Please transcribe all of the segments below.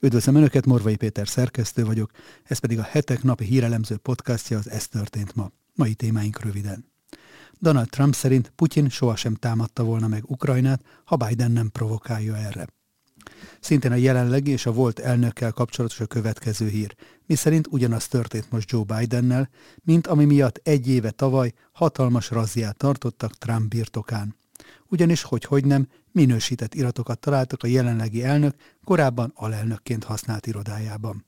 Üdvözlöm Önöket, Morvai Péter szerkesztő vagyok, ez pedig a hetek napi hírelemző podcastja az Ez történt ma. Mai témáink röviden. Donald Trump szerint Putyin sohasem támadta volna meg Ukrajnát, ha Biden nem provokálja erre. Szintén a jelenlegi és a volt elnökkel kapcsolatos a következő hír, miszerint ugyanaz történt most Joe Bidennel, mint ami miatt egy éve tavaly hatalmas razziát tartottak Trump birtokán. Ugyanis, hogy hogy nem, minősített iratokat találtak a jelenlegi elnök korábban alelnökként használt irodájában.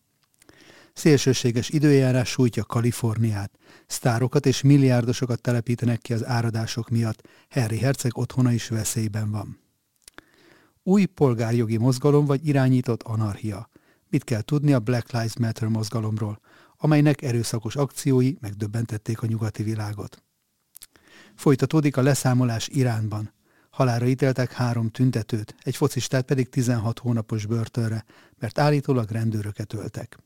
Szélsőséges időjárás sújtja Kaliforniát. Sztárokat és milliárdosokat telepítenek ki az áradások miatt. Harry Herceg otthona is veszélyben van. Új polgárjogi mozgalom vagy irányított anarchia. Mit kell tudni a Black Lives Matter mozgalomról, amelynek erőszakos akciói megdöbbentették a nyugati világot. Folytatódik a leszámolás Iránban. Halára ítéltek három tüntetőt, egy focistát pedig 16 hónapos börtönre, mert állítólag rendőröket öltek.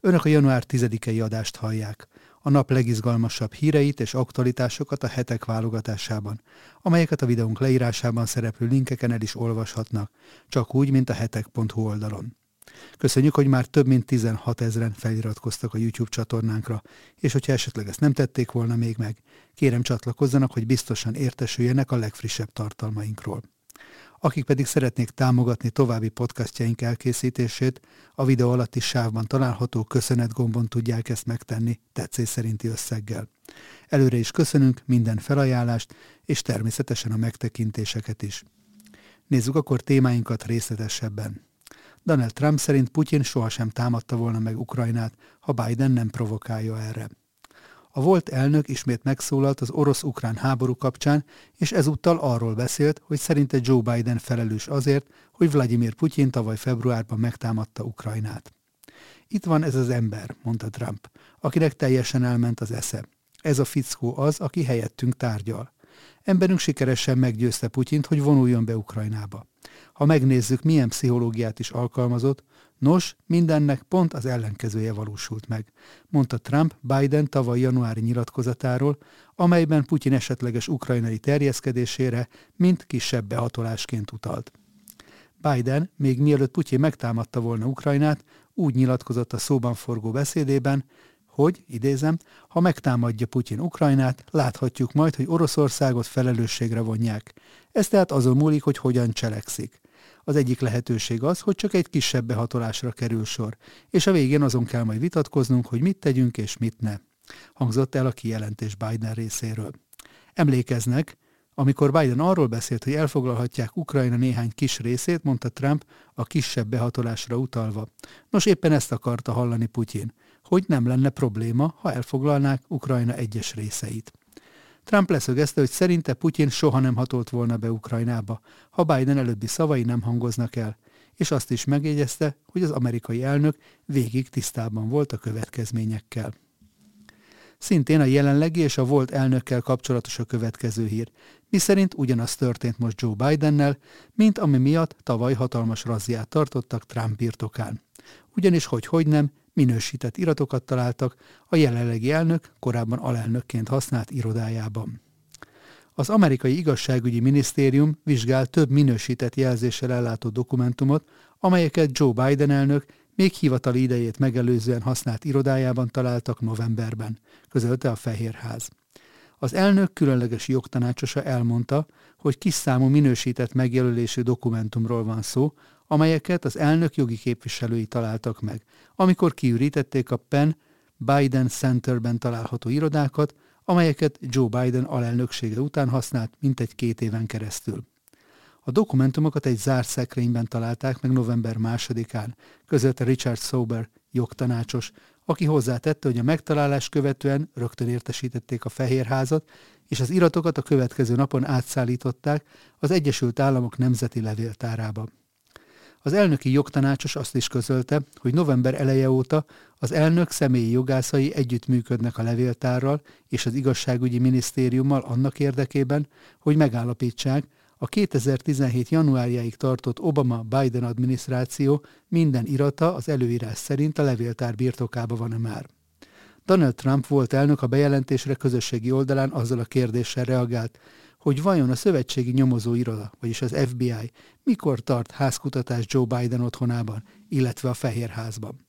Önök a január 10-i adást hallják, a nap legizgalmasabb híreit és aktualitásokat a hetek válogatásában, amelyeket a videónk leírásában szereplő linkeken el is olvashatnak, csak úgy, mint a hetek.hu oldalon. Köszönjük, hogy már több mint 16 ezeren feliratkoztak a YouTube csatornánkra, és hogyha esetleg ezt nem tették volna még meg, kérem csatlakozzanak, hogy biztosan értesüljenek a legfrissebb tartalmainkról. Akik pedig szeretnék támogatni további podcastjaink elkészítését, a videó alatti sávban található köszönet gombon tudják ezt megtenni tetszés szerinti összeggel. Előre is köszönünk minden felajánlást, és természetesen a megtekintéseket is. Nézzük akkor témáinkat részletesebben. Donald Trump szerint Putyin sohasem támadta volna meg Ukrajnát, ha Biden nem provokálja erre. A volt elnök ismét megszólalt az orosz-ukrán háború kapcsán, és ezúttal arról beszélt, hogy szerinte Joe Biden felelős azért, hogy Vladimir Putyin tavaly februárban megtámadta Ukrajnát. Itt van ez az ember, mondta Trump, akinek teljesen elment az esze. Ez a fickó az, aki helyettünk tárgyal. Emberünk sikeresen meggyőzte Putyint, hogy vonuljon be Ukrajnába. Ha megnézzük, milyen pszichológiát is alkalmazott, nos, mindennek pont az ellenkezője valósult meg, mondta Trump Biden tavaly januári nyilatkozatáról, amelyben Putyin esetleges ukrajnai terjeszkedésére mint kisebb behatolásként utalt. Biden, még mielőtt Putyin megtámadta volna Ukrajnát, úgy nyilatkozott a szóban forgó beszédében, hogy, idézem, ha megtámadja Putyin Ukrajnát, láthatjuk majd, hogy Oroszországot felelősségre vonják. Ez tehát azon múlik, hogy hogyan cselekszik. Az egyik lehetőség az, hogy csak egy kisebb behatolásra kerül sor, és a végén azon kell majd vitatkoznunk, hogy mit tegyünk és mit ne. Hangzott el a kijelentés Biden részéről. Emlékeznek, amikor Biden arról beszélt, hogy elfoglalhatják Ukrajna néhány kis részét, mondta Trump a kisebb behatolásra utalva. Nos, éppen ezt akarta hallani Putyin, hogy nem lenne probléma, ha elfoglalnák Ukrajna egyes részeit. Trump leszögezte, hogy szerinte Putyin soha nem hatolt volna be Ukrajnába, ha Biden előbbi szavai nem hangoznak el, és azt is megjegyezte, hogy az amerikai elnök végig tisztában volt a következményekkel. Szintén a jelenlegi és a volt elnökkel kapcsolatos a következő hír, miszerint ugyanaz történt most Joe Bidennel, mint ami miatt tavaly hatalmas razziát tartottak Trump birtokán. Ugyanis hogy hogy nem, minősített iratokat találtak a jelenlegi elnök korábban alelnökként használt irodájában. Az amerikai igazságügyi minisztérium vizsgál több minősített jelzéssel ellátó dokumentumot, amelyeket Joe Biden elnök még hivatali idejét megelőzően használt irodájában találtak novemberben, közölte a Fehérház. Az elnök különleges jogtanácsosa elmondta, hogy kis számú minősített megjelölésű dokumentumról van szó, amelyeket az elnök jogi képviselői találtak meg, amikor kiürítették a Penn Biden Centerben található irodákat, amelyeket Joe Biden alelnöksége után használt mintegy két éven keresztül. A dokumentumokat egy zárt szekrényben találták meg november másodikán, közölte Richard Sober, jogtanácsos, aki hozzátette, hogy a megtalálás követően rögtön értesítették a Fehérházat, és az iratokat a következő napon átszállították az Egyesült Államok Nemzeti Levéltárába. Az elnöki jogtanácsos azt is közölte, hogy november eleje óta az elnök személyi jogászai együttműködnek a levéltárral és az igazságügyi minisztériummal annak érdekében, hogy megállapítsák, a 2017. januárjáig tartott Obama-Biden adminisztráció minden irata az előírás szerint a levéltár birtokába van-e már. Donald Trump volt elnök a bejelentésre közösségi oldalán azzal a kérdéssel reagált, hogy vajon a szövetségi nyomozó iroda, vagyis az FBI mikor tart házkutatást Joe Biden otthonában, illetve a Fehérházban.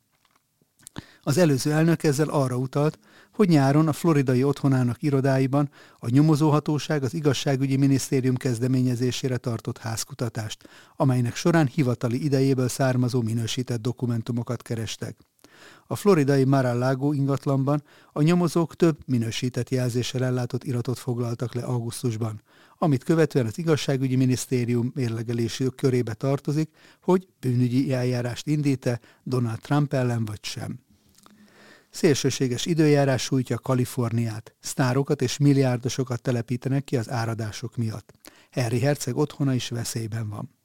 Az előző elnök ezzel arra utalt, hogy nyáron a floridai otthonának irodáiban a nyomozóhatóság az igazságügyi minisztérium kezdeményezésére tartott házkutatást, amelynek során hivatali idejéből származó minősített dokumentumokat kerestek. A floridai Mar-a-Lago ingatlanban a nyomozók több minősített jelzéssel ellátott iratot foglaltak le augusztusban, amit követően az igazságügyi minisztérium mérlegelési körébe tartozik, hogy bűnügyi eljárást indít-e Donald Trump ellen vagy sem. Szélsőséges időjárás sújtja Kaliforniát. Sztárokat és milliárdosokat telepítenek ki az áradások miatt. Harry Herceg otthona is veszélyben van.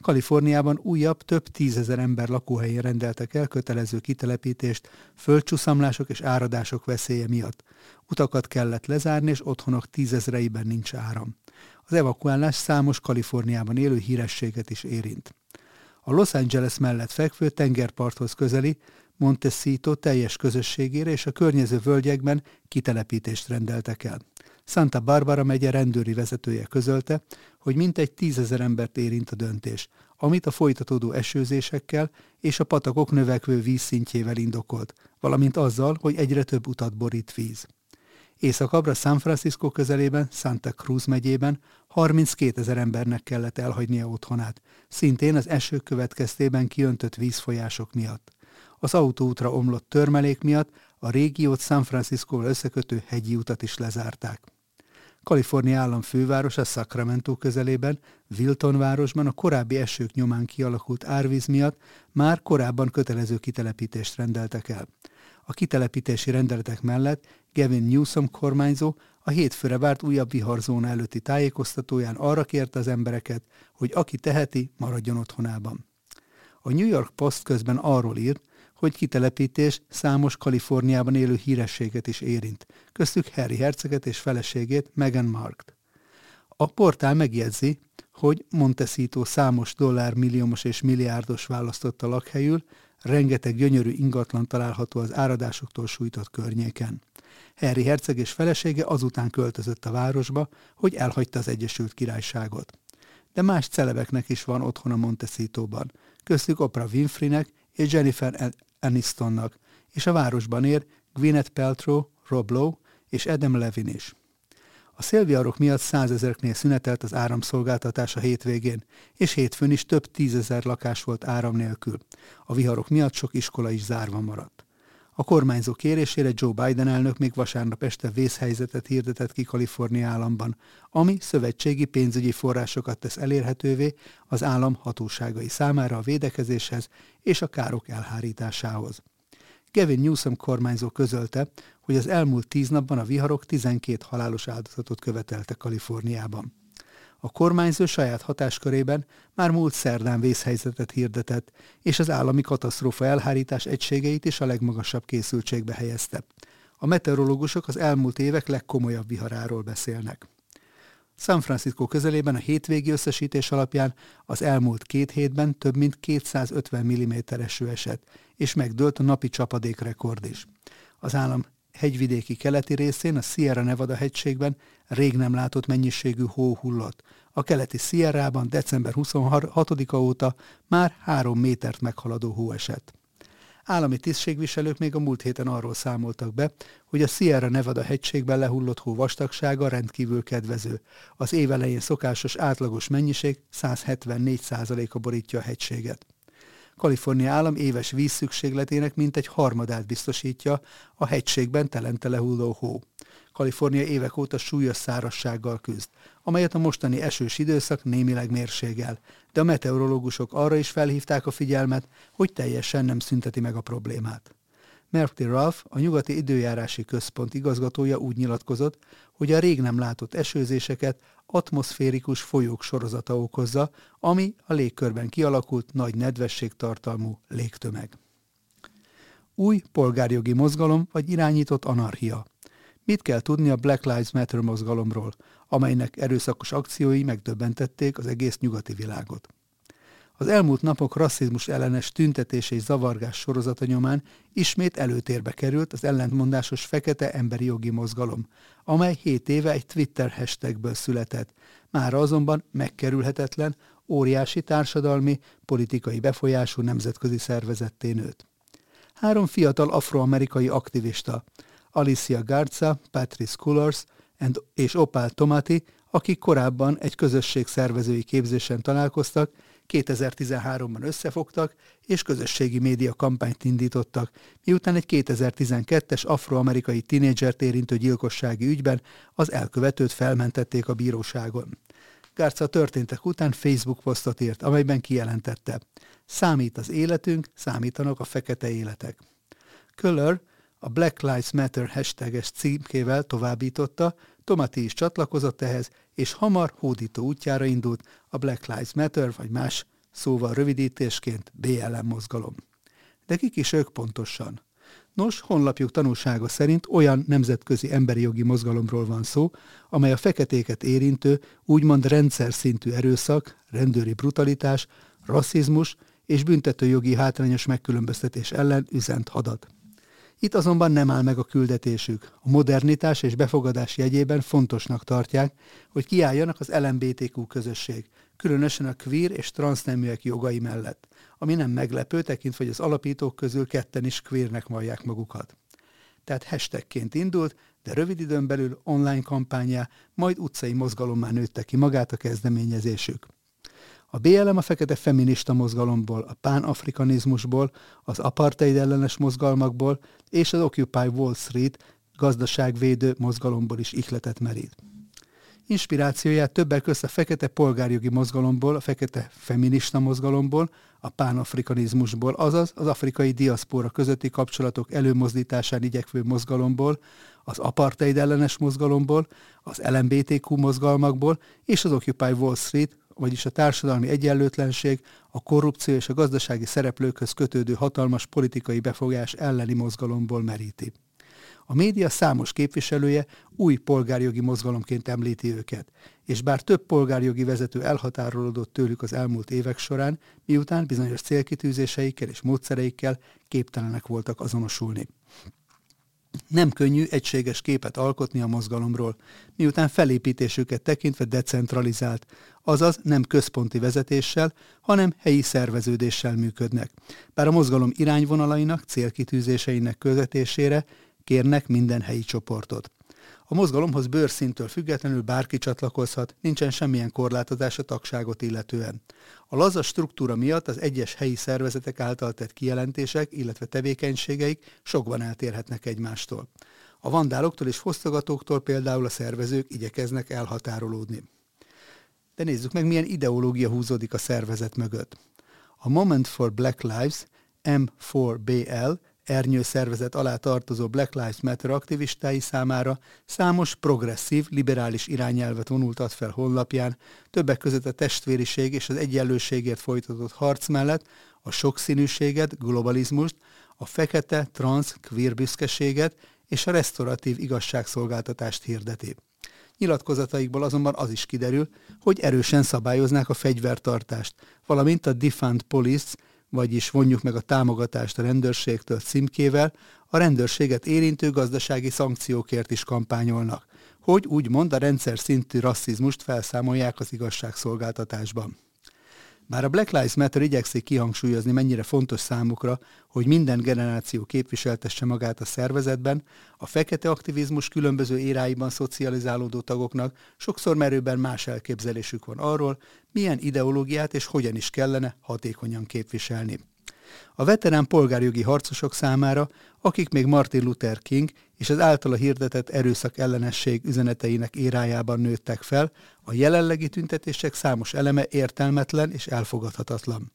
Kaliforniában újabb több tízezer ember lakóhelyén rendeltek el kötelező kitelepítést földcsúszamlások és áradások veszélye miatt. Utakat kellett lezárni, és otthonok tízezreiben nincs áram. Az evakuálás számos Kaliforniában élő hírességet is érint. A Los Angeles mellett fekvő tengerparthoz közeli Montecito teljes közösségére és a környező völgyekben kitelepítést rendeltek el. Santa Barbara megye rendőri vezetője közölte, hogy mintegy tízezer embert érint a döntés, amit a folytatódó esőzésekkel és a patakok növekvő vízszintjével indokolt, valamint azzal, hogy egyre több utat borít víz. Északabbra San Francisco közelében, Santa Cruz megyében 32 ezer embernek kellett elhagynia otthonát, szintén az eső következtében kiöntött vízfolyások miatt. Az autóútra omlott törmelék miatt a régiót San Francisco összekötő hegyi utat is lezárták. Kalifornia állam fővárosa Sacramento közelében, Wilton városban a korábbi esők nyomán kialakult árvíz miatt már korábban kötelező kitelepítést rendeltek el. A kitelepítési rendeletek mellett Gavin Newsom kormányzó a hétfőre várt újabb viharzóna előtti tájékoztatóján arra kérte az embereket, hogy aki teheti, maradjon otthonában. A New York Post közben arról írt, hogy kitelepítés számos Kaliforniában élő hírességet is érint, köztük Harry Herceget és feleségét Meghan Markt. A portál megjegyzi, hogy Montecito számos dollármilliómos és milliárdos választotta lakhelyül, rengeteg gyönyörű ingatlan található az áradásoktól sújtott környéken. Harry Herceg és felesége azután költözött a városba, hogy elhagyta az Egyesült Királyságot. De más celebeknek is van otthon a Montecito-ban, köztük Oprah Winfreynek és Jennifer Anistonnak, és a városban ér Gwyneth Paltrow, Rob Lowe és Adam Levin is. A szélviharok miatt százezerknél szünetelt az áramszolgáltatás a hétvégén, és hétfőn is több tízezer lakás volt áram nélkül. A viharok miatt sok iskola is zárva maradt. A kormányzó kérésére Joe Biden elnök még vasárnap este vészhelyzetet hirdetett ki Kalifornia államban, ami szövetségi pénzügyi forrásokat tesz elérhetővé az állam hatóságai számára a védekezéshez és a károk elhárításához. Gavin Newsom kormányzó közölte, hogy az elmúlt tíz napban a viharok 12 halálos áldozatot követeltek Kaliforniában. A kormányzó saját hatáskörében már múlt szerdán vészhelyzetet hirdetett, és az állami katasztrófa elhárítás egységeit is a legmagasabb készültségbe helyezte. A meteorológusok az elmúlt évek legkomolyabb viharáról beszélnek. San Francisco közelében a hétvégi összesítés alapján az elmúlt két hétben több mint 250 mm eső esett, és megdőlt a napi csapadékrekord is. Az állam hegyvidéki keleti részén, a Sierra Nevada hegységben rég nem látott mennyiségű hó hullott. A keleti Sierrában december 26-a óta már három métert meghaladó hó esett. Állami tisztségviselők még a múlt héten arról számoltak be, hogy a Sierra Nevada hegységben lehullott hó vastagsága rendkívül kedvező. Az év elején szokásos átlagos mennyiség 174%-a borítja a hegységet. Kalifornia állam éves vízszükségletének mintegy harmadát biztosítja a hegységben telente lehulló hó. Kalifornia évek óta súlyos szárassággal küzd, amelyet a mostani esős időszak némileg mérségel, de a meteorológusok arra is felhívták a figyelmet, hogy teljesen nem szünteti meg a problémát. Merkley Ralph, a Nyugati Időjárási Központ igazgatója úgy nyilatkozott, hogy a rég nem látott esőzéseket atmoszférikus folyók sorozata okozza, ami a légkörben kialakult nagy nedvességtartalmú légtömeg. Új polgárjogi mozgalom vagy irányított anarchia. Mit kell tudni a Black Lives Matter mozgalomról, amelynek erőszakos akciói megdöbbentették az egész nyugati világot? Az elmúlt napok rasszizmus ellenes tüntetés és zavargás sorozata nyomán ismét előtérbe került az ellentmondásos fekete emberi jogi mozgalom, amely 7 éve egy Twitter hashtagből született, már azonban megkerülhetetlen, óriási társadalmi, politikai befolyású nemzetközi szervezetté nőtt. Három fiatal afroamerikai aktivista, Alicia Garza, Patrice Cullors és Opal Tomati, akik korábban egy közösség szervezői képzésen találkoztak, 2013-ban összefogtak, és közösségi média kampányt indítottak, miután egy 2012-es afroamerikai tinédzsert érintő gyilkossági ügyben az elkövetőt felmentették a bíróságon. Gárca történtek után Facebook posztot írt, amelyben kijelentette, számít az életünk, számítanak a fekete életek. Köller a Black Lives Matter hashtages címkével továbbította, Tomati is csatlakozott ehhez, és hamar hódító útjára indult a Black Lives Matter, vagy más szóval rövidítésként BLM mozgalom. De kik is ők pontosan? Nos, honlapjuk tanúsága szerint olyan nemzetközi emberi jogi mozgalomról van szó, amely a feketéket érintő, úgymond rendszer szintű erőszak, rendőri brutalitás, rasszizmus és büntetőjogi hátrányos megkülönböztetés ellen üzent hadat. Itt azonban nem áll meg a küldetésük. A modernitás és befogadás jegyében fontosnak tartják, hogy kiálljanak az LMBTQ közösség, különösen a queer és transzneműek jogai mellett, ami nem meglepő, tekintve, hogy az alapítók közül ketten is queernek vallják magukat. Tehát hashtagként indult, de rövid időn belül online kampányá, majd utcai mozgalommá nőtte ki magát a kezdeményezésük. A BLM a fekete feminista mozgalomból, a pánafrikanizmusból, az apartheid ellenes mozgalmakból és az Occupy Wall Street gazdaságvédő mozgalomból is ihletet merít. Inspirációját többek között a fekete polgárjogi mozgalomból, a fekete feminista mozgalomból, a pánafrikanizmusból, azaz az afrikai diaszpóra közötti kapcsolatok előmozdításán igyekvő mozgalomból, az apartheid ellenes mozgalomból, az LMBTQ mozgalmakból és az Occupy Wall Street, vagyis a társadalmi egyenlőtlenség, a korrupció és a gazdasági szereplőkhöz kötődő hatalmas politikai befogás elleni mozgalomból meríti. A média számos képviselője új polgárjogi mozgalomként említi őket, és bár több polgárjogi vezető elhatárolódott tőlük az elmúlt évek során, miután bizonyos célkitűzéseikkel és módszereikkel képtelenek voltak azonosulni. Nem könnyű egységes képet alkotni a mozgalomról, miután felépítésüket tekintve decentralizált, azaz nem központi vezetéssel, hanem helyi szerveződéssel működnek. Bár a mozgalom irányvonalainak, célkitűzéseinek követésére kérnek minden helyi csoportot. A mozgalomhoz bőrszintől függetlenül bárki csatlakozhat, nincsen semmilyen korlátozás a tagságot illetően. A laza struktúra miatt az egyes helyi szervezetek által tett kijelentések, illetve tevékenységeik sokban eltérhetnek egymástól. A vandáloktól és fosztogatóktól például a szervezők igyekeznek elhatárolódni. De nézzük meg, milyen ideológia húzódik a szervezet mögött. A Moment for Black Lives, M4BL ernyő szervezet alá tartozó Black Lives Matter aktivistái számára számos progresszív, liberális irányelvet vonultat fel honlapján, többek között a testvériség és az egyenlőségért folytatott harc mellett a sokszínűséget, globalizmust, a fekete, trans, queer büszkeséget és a restauratív igazságszolgáltatást hirdeti. Nyilatkozataikból azonban az is kiderül, hogy erősen szabályoznák a fegyvertartást, valamint a Defund Police vagyis vonjuk meg a támogatást a rendőrségtől címkével, a rendőrséget érintő gazdasági szankciókért is kampányolnak, hogy úgymond a rendszer szintű rasszizmust felszámolják az igazságszolgáltatásban. Bár a Black Lives Matter igyekszik kihangsúlyozni, mennyire fontos számukra, hogy minden generáció képviseltesse magát a szervezetben, a fekete aktivizmus különböző éráiban szocializálódó tagoknak sokszor merőben más elképzelésük van arról, milyen ideológiát és hogyan is kellene hatékonyan képviselni. A veterán polgárjogi harcosok számára, akik még Martin Luther King és az általa hirdetett erőszak ellenesség üzeneteinek érájában nőttek fel, a jelenlegi tüntetések számos eleme értelmetlen és elfogadhatatlan.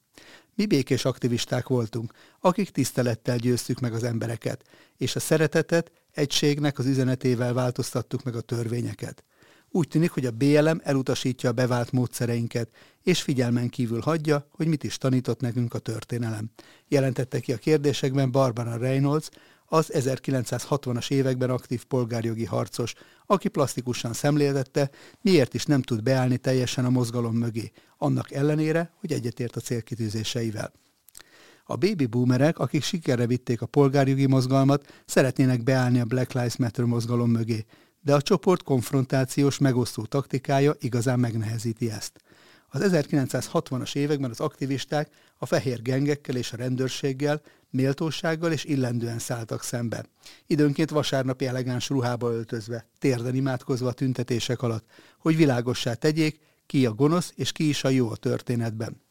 Mi békés aktivisták voltunk, akik tisztelettel győztük meg az embereket, és a szeretetet, egységnek az üzenetével változtattuk meg a törvényeket. Úgy tűnik, hogy a BLM elutasítja a bevált módszereinket, és figyelmen kívül hagyja, hogy mit is tanított nekünk a történelem. Jelentette ki a kérdésekben Barbara Reynolds, az 1960-as években aktív polgárjogi harcos, aki plastikusan szemléltette, miért is nem tud beállni teljesen a mozgalom mögé, annak ellenére, hogy egyetért a célkitűzéseivel. A baby boomerek, akik sikerre vitték a polgárjogi mozgalmat, szeretnének beállni a Black Lives Matter mozgalom mögé, de a csoport konfrontációs, megosztó taktikája igazán megnehezíti ezt. Az 1960-as években az aktivisták a fehér gengekkel és a rendőrséggel méltósággal és illendően szálltak szembe. Időnként vasárnapi elegáns ruhába öltözve, térden imádkozva a tüntetések alatt, hogy világossá tegyék, ki a gonosz és ki is a jó a történetben.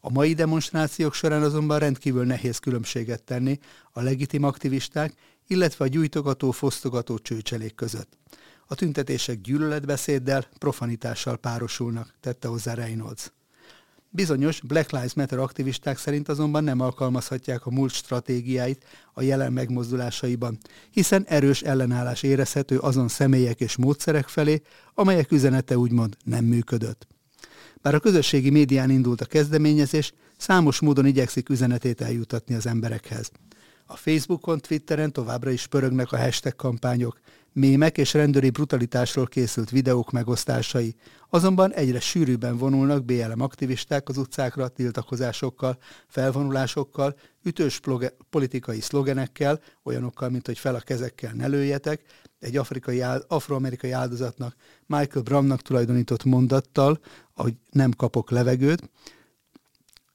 A mai demonstrációk során azonban rendkívül nehéz különbséget tenni a legitim aktivisták, illetve a gyújtogató, fosztogató csőcselék között. A tüntetések gyűlöletbeszéddel, profanitással párosulnak, tette hozzá Reynolds. Bizonyos Black Lives Matter aktivisták szerint azonban nem alkalmazhatják a múlt stratégiáit a jelen megmozdulásaiban, hiszen erős ellenállás érezhető azon személyek és módszerek felé, amelyek üzenete úgymond nem működött. Bár a közösségi médián indult a kezdeményezés, számos módon igyekszik üzenetét eljutatni az emberekhez. A Facebookon, Twitteren továbbra is pörögnek a hashtag kampányok, mémek és rendőri brutalitásról készült videók megosztásai, azonban egyre sűrűbben vonulnak BLM aktivisták az utcákra tiltakozásokkal, felvonulásokkal, ütős politikai szlogenekkel, olyanokkal, mint hogy fel a kezekkel ne lőjetek, egy afrikai, afroamerikai áldozatnak, Michael Bramnak tulajdonított mondattal, hogy nem kapok levegőt,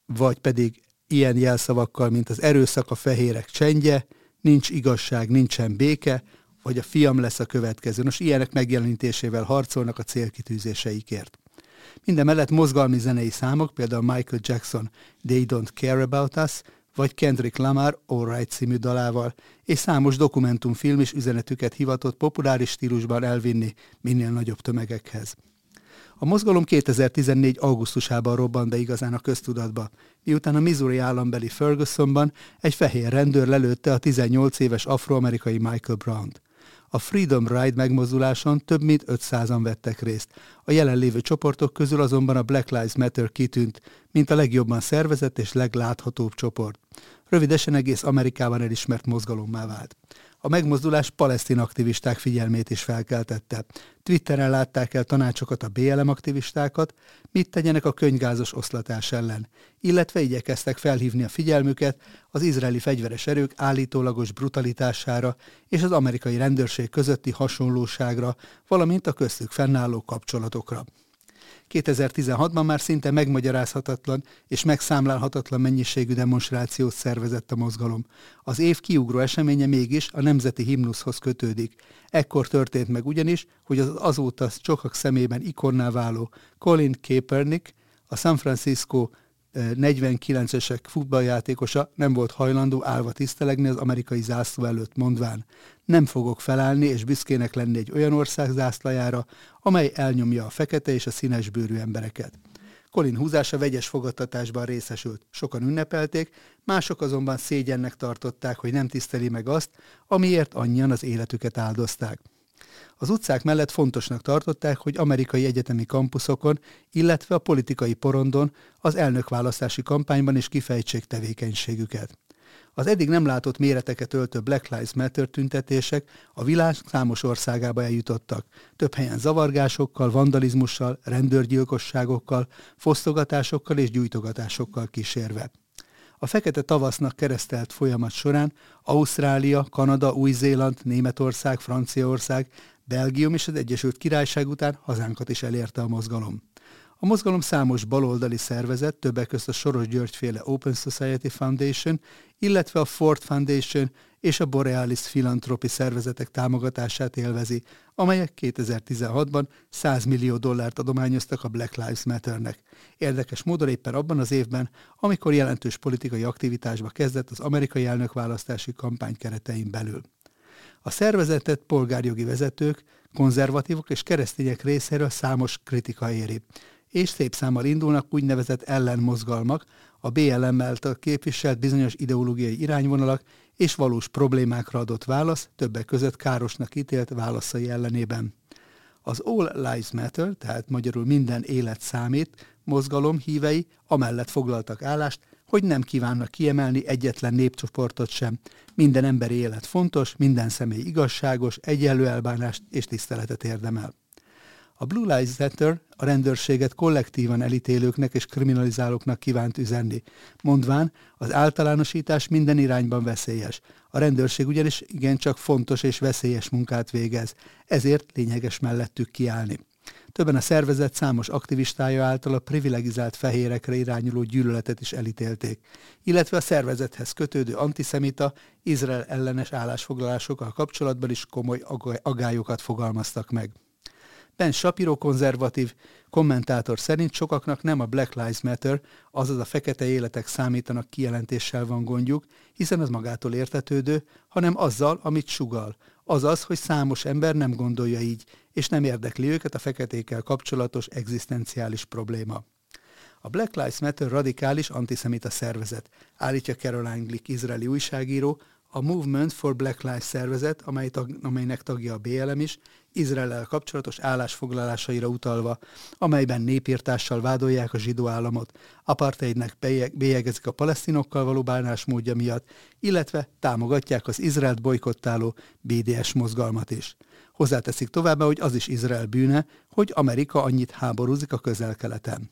vagy pedig ilyen jelszavakkal, mint az erőszak a fehérek csendje, nincs igazság, nincsen béke, vagy a fiam lesz a következő. Nos, ilyenek megjelenítésével harcolnak a célkitűzéseikért. Mindemellett mozgalmi zenei számok, például Michael Jackson They Don't Care About Us, vagy Kendrick Lamar Alright című dalával, és számos dokumentumfilm is üzenetüket hivatott populáris stílusban elvinni minél nagyobb tömegekhez. A mozgalom 2014. augusztusában robbant be igazán a köztudatba, miután a Missouri állambeli Fergusonban egy fehér rendőr lelőtte a 18 éves afroamerikai Michael Brown-t. A Freedom Ride megmozduláson több mint 500-an vettek részt. A jelenlévő csoportok közül azonban a Black Lives Matter kitűnt, mint a legjobban szervezett és legláthatóbb csoport. Rövidesen egész Amerikában elismert mozgalommá vált. A megmozdulás palesztin aktivisták figyelmét is felkeltette. Twitteren látták el tanácsokat a BLM aktivistákat, mit tegyenek a könyvgázos oszlatás ellen, illetve igyekeztek felhívni a figyelmüket az izraeli fegyveres erők állítólagos brutalitására és az amerikai rendőrség közötti hasonlóságra, valamint a köztük fennálló kapcsolatokra. 2016-ban már szinte megmagyarázhatatlan és megszámlálhatatlan mennyiségű demonstrációt szervezett a mozgalom. Az év kiugró eseménye mégis a nemzeti himnuszhoz kötődik. Ekkor történt meg ugyanis, hogy az azóta sokak szemében ikonná váló Colin Kaepernick, a San Francisco 49-esek futballjátékosa nem volt hajlandó állva tisztelegni az amerikai zászló előtt, mondván, nem fogok felállni és büszkének lenni egy olyan ország zászlajára, amely elnyomja a fekete és a színes bőrű embereket. Colin húzása vegyes fogadtatásban részesült. Sokan ünnepelték, mások azonban szégyennek tartották, hogy nem tiszteli meg azt, amiért annyian az életüket áldozták. Az utcák mellett fontosnak tartották, hogy amerikai egyetemi kampuszokon, illetve a politikai porondon az elnökválasztási kampányban is kifejtsék tevékenységüket. Az eddig nem látott méreteket öltő Black Lives Matter tüntetések a világ számos országába eljutottak, több helyen zavargásokkal, vandalizmussal, rendőrgyilkosságokkal, fosztogatásokkal és gyújtogatásokkal kísérve. A fekete tavasznak keresztelt folyamat során Ausztrália, Kanada, Új-Zéland, Németország, Franciaország, Belgium és az Egyesült Királyság után hazánkat is elérte a mozgalom. A mozgalom számos baloldali szervezet, többek között a Soros Györgyféle Open Society Foundation, illetve a Ford Foundation és a Borealis Philanthropy szervezetek támogatását élvezi, amelyek 2016-ban 100 millió dollárt adományoztak a Black Lives Matternek. Érdekes módon éppen abban az évben, amikor jelentős politikai aktivitásba kezdett az amerikai elnökválasztási kampány keretein belül. A szervezetet polgárjogi vezetők, konzervatívok és keresztények részéről számos kritika éri, és szép számmal indulnak úgynevezett ellenmozgalmak, a BLM által képviselt bizonyos ideológiai irányvonalak és valós problémákra adott válasz, többek között károsnak ítélt válaszai ellenében. Az All Lives Matter, tehát magyarul minden élet számít, mozgalom hívei amellett foglaltak állást, hogy nem kívánnak kiemelni egyetlen népcsoportot sem. Minden emberi élet fontos, minden személy igazságos, egyenlő elbánást és tiszteletet érdemel. A Blue Lives Matter a rendőrséget kollektívan elítélőknek és kriminalizálóknak kívánt üzenni, mondván az általánosítás minden irányban veszélyes. A rendőrség ugyanis igencsak fontos és veszélyes munkát végez, ezért lényeges mellettük kiállni. Többen a szervezet számos aktivistája által a privilegizált fehérekre irányuló gyűlöletet is elítélték, illetve a szervezethez kötődő antiszemita, Izrael ellenes állásfoglalásokkal kapcsolatban is komoly agályokat fogalmaztak meg. Ben Shapiro konzervatív kommentátor szerint sokaknak nem a Black Lives Matter, azaz a fekete életek számítanak kijelentéssel van gondjuk, hiszen az magától értetődő, hanem azzal, amit sugal, azaz, hogy számos ember nem gondolja így, és nem érdekli őket a feketékkel kapcsolatos egzisztenciális probléma. A Black Lives Matter radikális antiszemita szervezet, állítja Caroline Glick izraeli újságíró, a Movement for Black Lives szervezet, amelynek tagja a BLM is, Izrael kapcsolatos állásfoglalásaira utalva, amelyben népírtással vádolják a zsidó államot, apartheidnek bélyegezik a palesztinokkal való bánásmódja miatt, illetve támogatják az Izraelt bolykottáló BDS mozgalmat is. Hozzáteszik továbbá, hogy az is Izrael bűne, hogy Amerika annyit háborúzik a közel-keleten.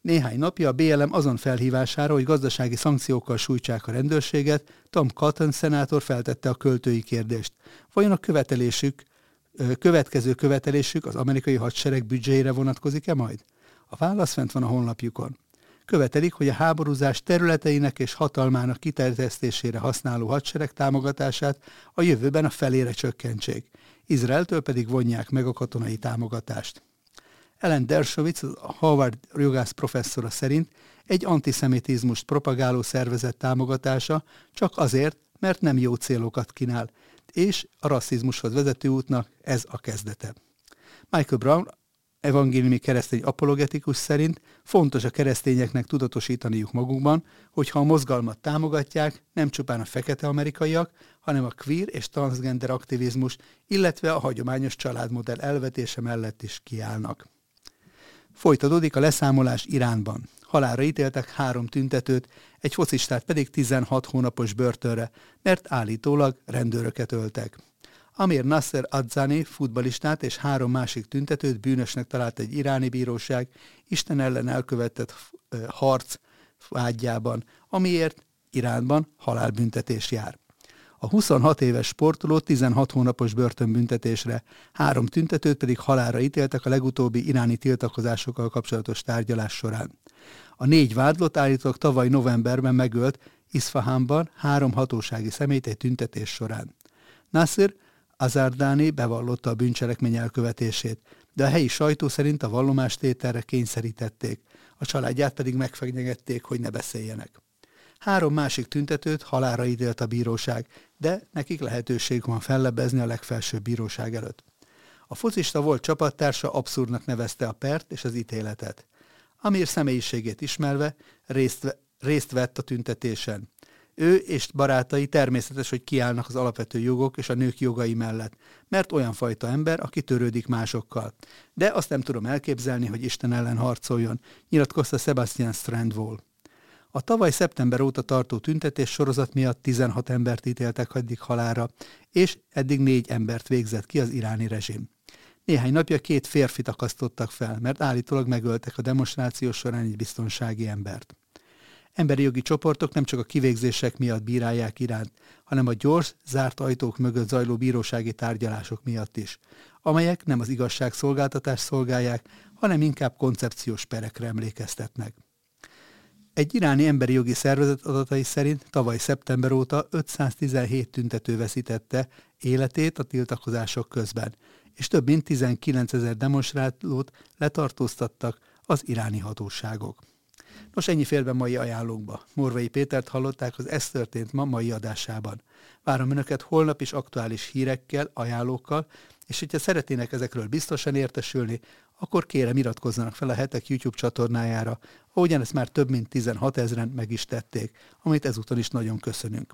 Néhány napja a BLM azon felhívására, hogy gazdasági szankciókkal sújtsák a rendőrséget, Tom Cotton szenátor feltette a költői kérdést. Vajon a követelésük, következő követelésük az amerikai hadsereg büdzséjére vonatkozik-e majd? A válasz fent van a honlapjukon. Követelik, hogy a háborúzás területeinek és hatalmának kiterjesztésére használó hadsereg támogatását a jövőben a felére csökkentsék. Izraeltől pedig vonják meg a katonai támogatást. Ellen Dershowitz, a Harvard jogász professzora szerint egy antiszemitizmust propagáló szervezet támogatása csak azért, mert nem jó célokat kínál, és a rasszizmushoz vezető útnak ez a kezdete. Michael Brown, evangéliumi keresztény apologetikus szerint fontos a keresztényeknek tudatosítaniuk magukban, hogy ha a mozgalmat támogatják, nem csupán a fekete amerikaiak, hanem a queer és transgender aktivizmus, illetve a hagyományos családmodell elvetése mellett is kiállnak. Folytatódik a leszámolás Iránban. Halára ítéltek három tüntetőt, egy focistát pedig 16 hónapos börtönre, mert állítólag rendőröket öltek. Amir Nasser Adzani futbalistát és három másik tüntetőt bűnösnek talált egy iráni bíróság Isten ellen elkövetett harc vágyjában, amiért Iránban halálbüntetés jár. A 26 éves sportoló 16 hónapos börtönbüntetésre, három tüntetőt pedig halára ítéltek a legutóbbi iráni tiltakozásokkal kapcsolatos tárgyalás során. A négy vádlott állítólag tavaly novemberben megölt Isfahanban három hatósági személyt egy tüntetés során. Nasser Azardani bevallotta a bűncselekmény elkövetését, de a helyi sajtó szerint a vallomástételre kényszerítették, a családját pedig megfenyegették, hogy ne beszéljenek. Három másik tüntetőt halára ítélt a bíróság, de nekik lehetőség van fellebbezni a legfelsőbb bíróság előtt. A focista volt csapattársa abszurdnak nevezte a pert és az ítéletet. Amir személyiségét ismerve részt, részt vett a tüntetésen. Ő és barátai természetes, hogy kiállnak az alapvető jogok és a nők jogai mellett, mert olyan fajta ember, aki törődik másokkal. De azt nem tudom elképzelni, hogy Isten ellen harcoljon, nyilatkozta Sebastian Strandwall. A tavaly szeptember óta tartó tüntetés sorozat miatt 16 embert ítéltek addig halára, és eddig négy embert végzett ki az iráni rezsim. Néhány napja két férfit akasztottak fel, mert állítólag megöltek a demonstráció során egy biztonsági embert. Emberi jogi csoportok nem csak a kivégzések miatt bírálják Iránt, hanem a gyors, zárt ajtók mögött zajló bírósági tárgyalások miatt is, amelyek nem az igazságszolgáltatást szolgálják, hanem inkább koncepciós perekre emlékeztetnek. Egy iráni emberi jogi szervezet adatai szerint tavaly szeptember óta 517 tüntető veszítette életét a tiltakozások közben, és több mint 19 ezer demonstrálót letartóztattak az iráni hatóságok. Nos, ennyi félben mai ajánlókba. Morvai Pétert hallották az Ez történt ma mai adásában. Várom Önöket holnap is aktuális hírekkel, ajánlókkal, és hogyha szeretnének ezekről biztosan értesülni, akkor kérem iratkozzanak fel a hetek YouTube csatornájára, ahogyan ezt már több mint 16 ezeren meg is tették, amit ezúton is nagyon köszönünk.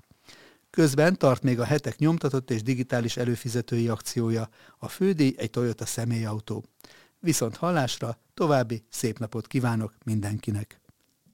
Közben tart még a hetek nyomtatott és digitális előfizetői akciója, a fődíj egy Toyota személyautó. Viszont hallásra további szép napot kívánok mindenkinek!